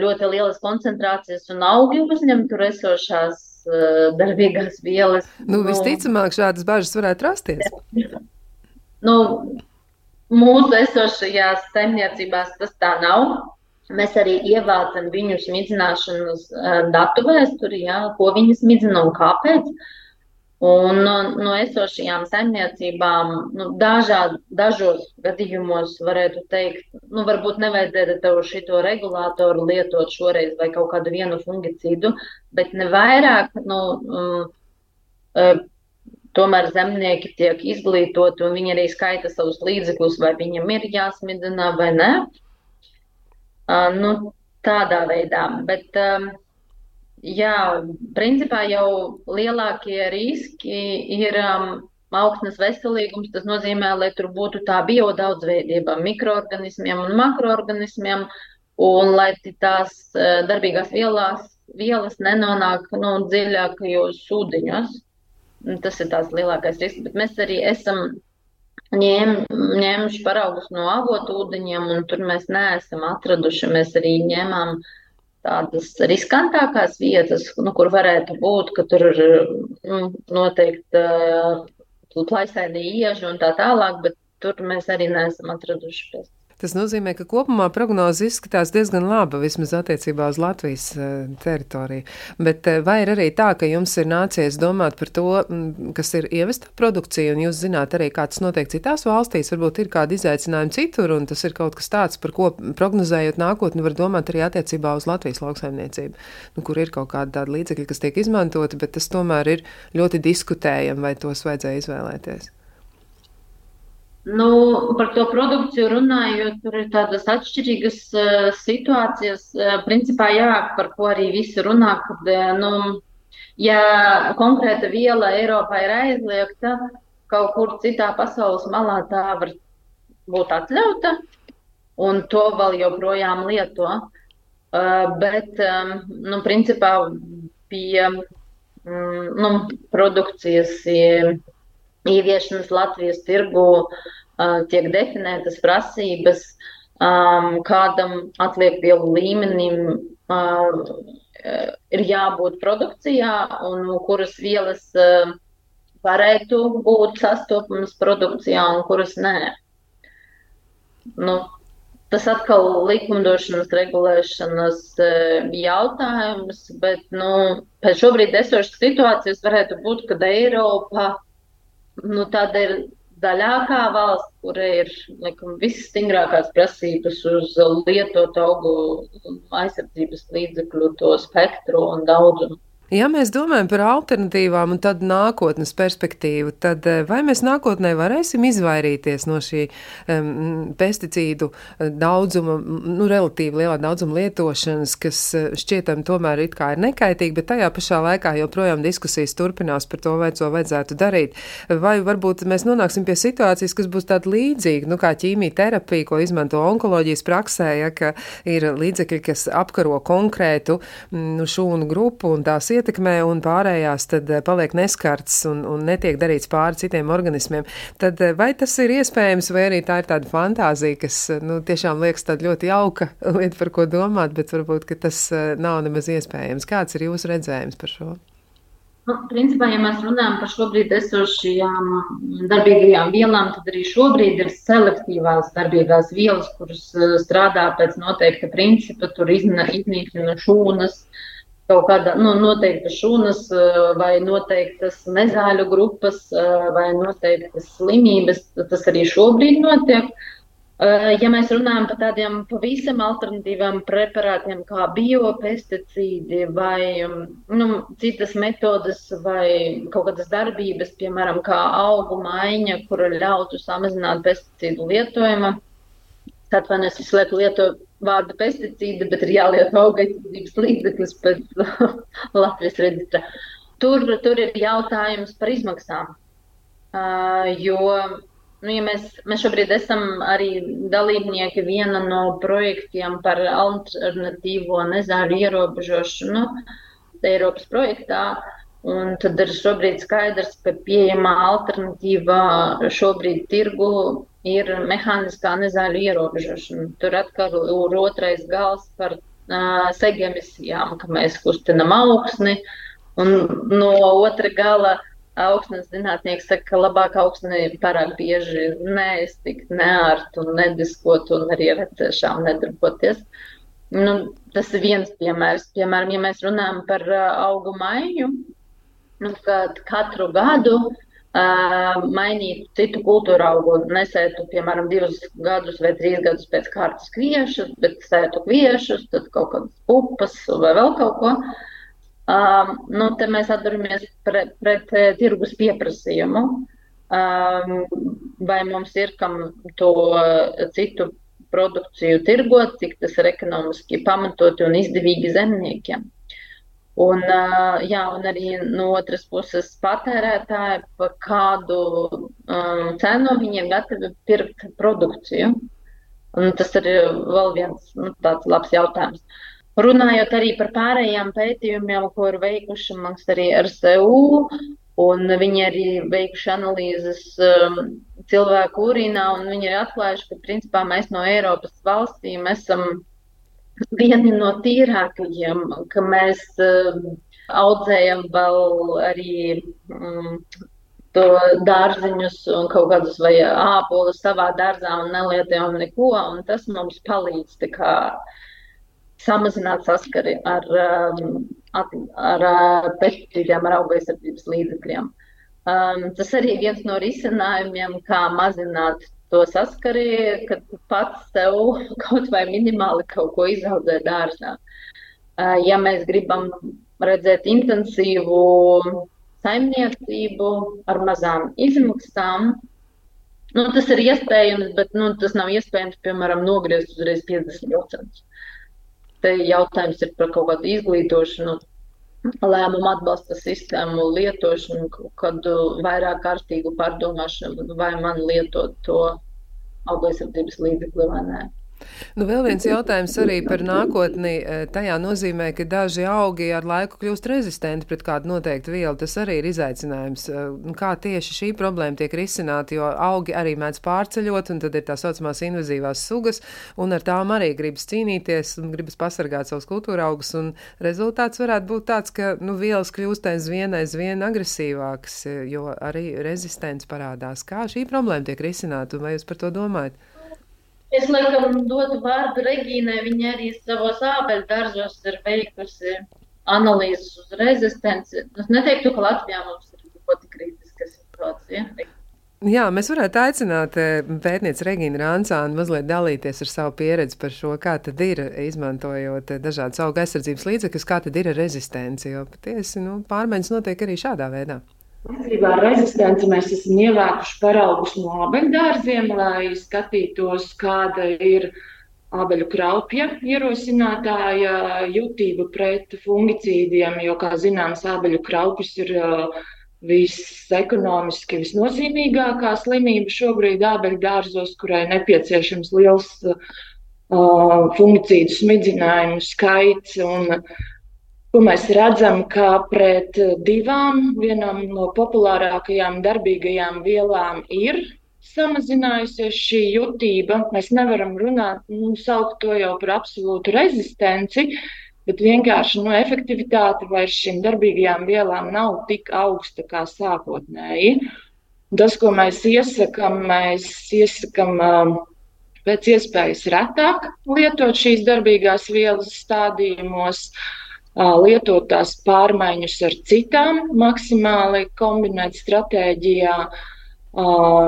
ļoti lielas koncentrācijas un augi uzņem tur esošās darbīgās vielas. Nu, nu, visticamāk, šādas bažas varētu rasties. Nu, mūsu esošajās saimniecībās tas tā nav. Mēs arī ievācam viņu smidzināšanas datu vēsturi, jā, ko viņi smidzina un kāpēc. Un no, no esošajām saimniecībām nu, dažād, dažos gadījumos varētu teikt, nu, varbūt nevajadzētu tev šito regulātoru lietot šoreiz vai kaut kādu vienu fungicīdu, bet ne vairāk, nu, um, tomēr zemnieki tiek izglītoti un viņi arī skaita savus līdzekļus, vai viņam ir jāsmidzina vai nē. Uh, nu, tādā veidā. Bet, um, Jā, principā jau lielākie riski ir um, augstnes veselīgums. Tas nozīmē, lai tur būtu tā biodaudzveidība mikroorganismiem un makroorganismiem, un lai tās uh, darbīgās vielās vielas nenonāk nu, dziļākajos ūdeņos. Tas ir tās lielākais risks, bet mēs arī esam ņēm, ņēmuši paraugus no avotu ūdeņiem, un tur mēs neesam atraduši. Mēs arī ņēmām tādas riskantākās vietas, nu, kur varētu būt, ka tur ir nu, noteikti uh, plaisaini ieži un tā tālāk, bet tur mēs arī neesam atraduši pēc. Tas nozīmē, ka kopumā prognoze izskatās diezgan laba, vismaz attiecībā uz Latvijas uh, teritoriju. Bet uh, vai ir arī tā, ka jums ir nācies domāt par to, m, kas ir ievestā produkcija, un jūs zināt arī, kā tas notiek citās valstīs, varbūt ir kādi izaicinājumi citur, un tas ir kaut kas tāds, par ko prognozējot nākotni, var domāt arī attiecībā uz Latvijas lauksaimniecību, nu, kur ir kaut kādi tādi līdzekļi, kas tiek izmantoti, bet tas tomēr ir ļoti diskutējami, vai tos vajadzēja izvēlēties. Nu, par to produkciju runājot, tur ir tādas atšķirīgas uh, situācijas. Uh, principā, jā, par ko arī visi runā, kad, uh, nu, ja konkrēta viela Eiropā ir aizliegta, kaut kur citā pasaules malā tā var būt atļauta, un to vēl joprojām lieto. Uh, bet, um, nu, principā, pie um, nu, produkcijas. Uh, ieviešanas Latvijas tirgu uh, tiek definētas prasības, um, kādam atliekvielu līmenim uh, ir jābūt produkcijā un kuras vielas uh, varētu būt sastopamas produkcijā un kuras nē. Nu, tas atkal likumdošanas, regulēšanas jautājums, bet nu, pēc šobrīd esošas situācijas varētu būt, ka Eiropa nu, tāda ir zaļākā valsts, kur ir laikam, visstingrākās prasības uz lietotu augu aizsardzības līdzekļu, to spektru un daudzumu. Ja mēs domājam par alternatīvām un tad nākotnes perspektīvu, tad eh, vai mēs nākotnē varēsim izvairīties no šī um, pesticīdu eh, daudzuma, nu, relatīvi lielā daudzuma lietošanas, kas eh, šķietam tomēr it kā ir nekaitīga, bet tajā pašā laikā joprojām diskusijas turpinās par to, vai to vajadzētu darīt. Vai varbūt mēs nonāksim pie situācijas, kas būs tāda līdzīga, nu, kā ķīmija terapija, ko izmanto onkoloģijas praksē, ja, ka ir līdzekļi, kas apkaro konkrētu mm, nu, šūnu grupu un tās ietekmē, un pārējās tad eh, paliek neskarts un, un netiek darīts pāri citiem organismiem. Tad eh, vai tas ir iespējams, vai arī tā ir tāda fantāzija, kas eh, nu, tiešām liekas tāda ļoti jauka *laughs* lieta, par ko domāt, bet varbūt tas nav nemaz iespējams. Kāds ir jūsu redzējums par šo? Nu, principā, ja mēs runājam par šobrīd esošajām darbīgajām vielām, tad arī šobrīd ir selektīvās darbīgās vielas, kuras strādā pēc noteikta principa, tur iznīcina šūnas, kaut kāda nu, noteikta šūnas eh, vai noteiktas nezāļu grupas eh, vai noteiktas slimības. Tas arī šobrīd notiek. Eh, ja mēs runājam par tādiem pavisam alternatīviem preparātiem, kā biopesticīdi vai nu, citas metodes vai kaut kādas darbības, piemēram, kā augu maiņa, kura ļautu samazināt pesticīdu lietojumu, es visu laiku lietoju vārdu pesticīdi, bet ir jālieto auga aizsardzības līdzeklis pēc *laughs* Latvijas reģistra. Tur, tur ir jautājums par izmaksām. Uh, jo, nu, ja mēs, mēs šobrīd esam arī dalībnieki viena no projektiem par alternatīvo nezāļu ierobežošanu Eiropas projektā, un tad ir šobrīd skaidrs, ka pieejamā alternatīva šobrīd tirgu ir mehāniskā nezāļu ierobežošana. Tur atkal ir otrais gals par uh, segu emisijām, ka mēs kustinam augsni, un no otra gala augsnes zinātnieks saka, ka labāk augsni pārāk bieži neēst tik neārt un nediskot un arī ar tiešām nedarboties. Nu, tas ir viens piemērs. Piemēram, ja mēs runājam par uh, augu maiņu, nu, kad katru gadu uh, mainītu citu kultūru augu, nesētu, piemēram, divus gadus vai trīs gadus pēc kārtas kviešus, bet sētu kviešus, tad kaut kādas pupas vai vēl kaut ko. Um, nu, te mēs atduramies pret, pret tirgus pieprasījumu. Um, vai mums ir kam to citu produkciju tirgot, cik tas ir ekonomiski pamatoti un izdevīgi zemniekiem. Un, jā, un arī no otras puses patērētāji, par kādu um, cenu viņiem gatavi pirkt produkciju. Un tas ir vēl viens nu, tāds labs jautājums. runājot arī par pārējām pētījumiem, ko ir veikuši mums arī RSU, un viņi arī veikuši analīzes um, cilvēku urīnā, un viņi ir atklājuši, ka principā mēs no Eiropas valstīm esam vieni no tīrākajiem, ka mēs uh, audzējam vēl arī um, to dārziņus un kaut kādus vai ābolus savā dārzā un nelietojam neko, un tas mums palīdz kā, samazināt saskari ar, um, ar, ar, ar pesticīdiem, ar augaisardzības līdzekļiem. Um, tas arī viens no risinājumiem, kā mazināt to saskari, kad pats sev *laughs* kaut vai minimāli kaut ko izaudzē dārzā. Ja mēs gribam redzēt intensīvu saimniecību ar mazām izmaksām. Nu, tas ir iespējams, bet nu, tas nav iespējams, piemēram, nogriezt uzreiz 50%. Te jautājums ir par kaut kādu izglītošanu, lēmumu atbalsta sistēmu lietošanu, kādu vairāk kārtīgu pārdomāšanu, vai man lietot to augaisardzības līdzekli vai nē. Nu, vēl viens jautājums arī par nākotni. E, tajā nozīmē, ka daži augi ar laiku kļūst rezistenti pret kādu noteiktu vielu. Tas arī ir izaicinājums. E, kā tieši šī problēma tiek risināta, jo augi arī mēdz pārceļot, un tad ir tā saucamās invazīvās sugas, un ar tām arī gribas cīnīties un gribas pasargāt savus kultūra augus. Rezultāts varētu būt tāds, ka nu, vielas kļūst aizvien, aizvien agresīvākas, e, jo arī rezistents parādās. Kā šī problēma tiek risināta, un vai jūs par to domājat? Es laikam dotu vārdu Regīnai. Viņa arī savos ābeļu dārzos ir veikusi analīzes uz rezistenci. Es neteiktu, ka Latvijā mums ir ļoti kritiska situācija. Jā, mēs varētu aicināt eh, pētnieci Regīnu Rāncānu mazliet dalīties ar savu pieredzi par šo, kā tad ir izmantojot eh, dažādas auga aizsardzības līdzekļus, kā tad ir rezistence, jo patiesi nu, pārmaiņas notiek arī šādā veidā. Attiecībā ar rezistenci mēs esam ievākuši paraugus no abeļdārziem, lai skatītos, kāda ir abeļu kraupja ierosinātāja jutība pret fungicīdiem, jo, kā zināms, abeļu kraupjas ir uh, visekonomiski visnozīmīgākā slimība šobrīd abeļdārzos, kurai nepieciešams liels uh, fungicīdu smidzinājumu skaits. Un, ko mēs redzam, ka pret divām, vienam no populārākajām darbīgajām vielām ir samazinājusies šī jutība. Mēs nevaram runāt, nu, saukt to jau par absolūtu rezistenci, bet vienkārši nu, efektivitāte vairs šīm darbīgajām vielām nav tik augsta kā sākotnēji. Tas, ko mēs iesakām, mēs iesakām uh, pēc iespējas retāk lietot šīs darbīgās vielas stādījumos. Uh, lietot tās pārmaiņas ar citām, maksimāli kombinēt stratēģijā,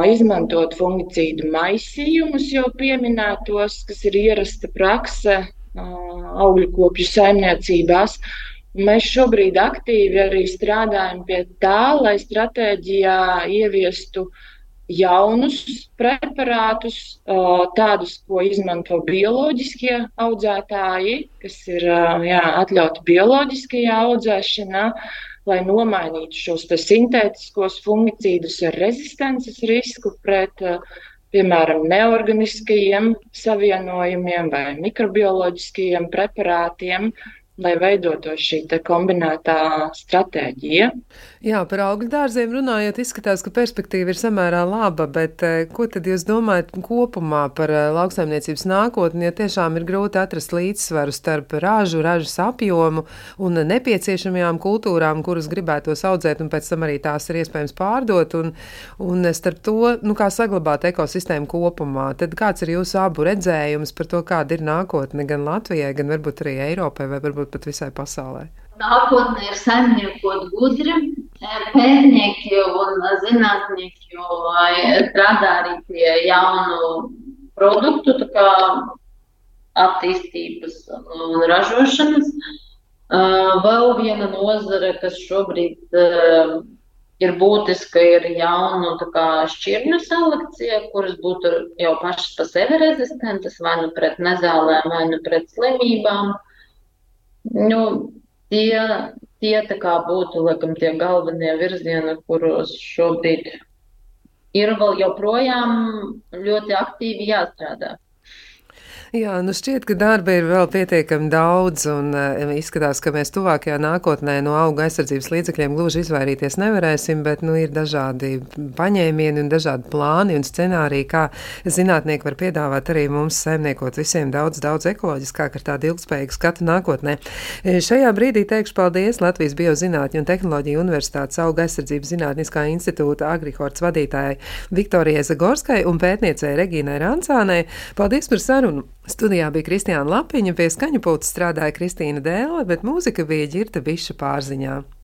izmantot fungicīdu maisījumus, jau pieminētos, kas ir ierasta prakse augļu kopju saimniecībās. Mēs šobrīd aktīvi arī strādājam pie tā, lai stratēģijā ieviestu uh, jaunus preparātus, tādus, ko izmanto bioloģiskie audzētāji, kas ir jā, atļauti bioloģiskajā audzēšanā, lai nomainītu šos sintētiskos fungicīdus ar rezistences risku pret, piemēram, neorganiskajiem savienojumiem vai mikrobioloģiskajiem preparātiem. Uh, lai veidotos šī kombinētā stratēģija. Jā, par augļu dārziem runājot, izskatās, ka perspektīva ir samērā laba, bet eh, ko tad jūs domājat kopumā par eh, lauksaimniecības nākotni, ja tiešām ir grūti atrast līdzsvaru starp ražu, ražas apjomu un nepieciešamajām kultūrām, kuras gribētos audzēt, un pēc tam arī tās ir iespējams pārdot, un, un starp to, nu, kā saglabāt ekosistēmu kopumā. Tad kāds ir jūsu abu redzējums par to, kāda ir nākotne gan Latvijai, gan varbūt arī Eiropai vai varbūt varbūt pat visai pasaulē? Nākotnē ir saimniekot gudri, pētnieki un zinātnieki strādā arī pie jaunu produktu attīstības un ražošanas. Vēl viena nozare, kas šobrīd ir būtiska, ir jaunu šķirņu selekcija, kuras būtu jau pašas par sevi rezistentas, vai nu pret nezālēm, vai nu pret slimībām. Nu, tie, tie būtu laikam, tie galvenie virzieni, kuros šobrīd ir vēl joprojām ļoti aktīvi jāstrādā. Jā, nu šķiet, ka darba ir vēl pietiekami daudz, un uh, izskatās, ka mēs tuvākajā nākotnē no auga aizsardzības līdzekļiem gluži izvairīties nevarēsim, bet nu, ir dažādi paņēmieni un dažādi plāni un scenāriji, kā zinātnieki var piedāvāt arī mums saimniekot visiem daudz, daudz ekoloģiskāk ar tādu ilgspējīgu skatu nākotnē. E, šajā brīdī teikšu paldies Latvijas Biozinātņu un Tehnoloģiju Universitātes auga aizsardzības zinātniskā institūta Agrihorts vadītājai Viktorijai Zagorskai un pētniecei Regīnai Rancānai. Paldies par sarunu! Studijā bija Kristiāna Lapiņa, pie skaņu pults strādāja Kristīna Dēle, bet mūzika bija ģirta biša pārziņā.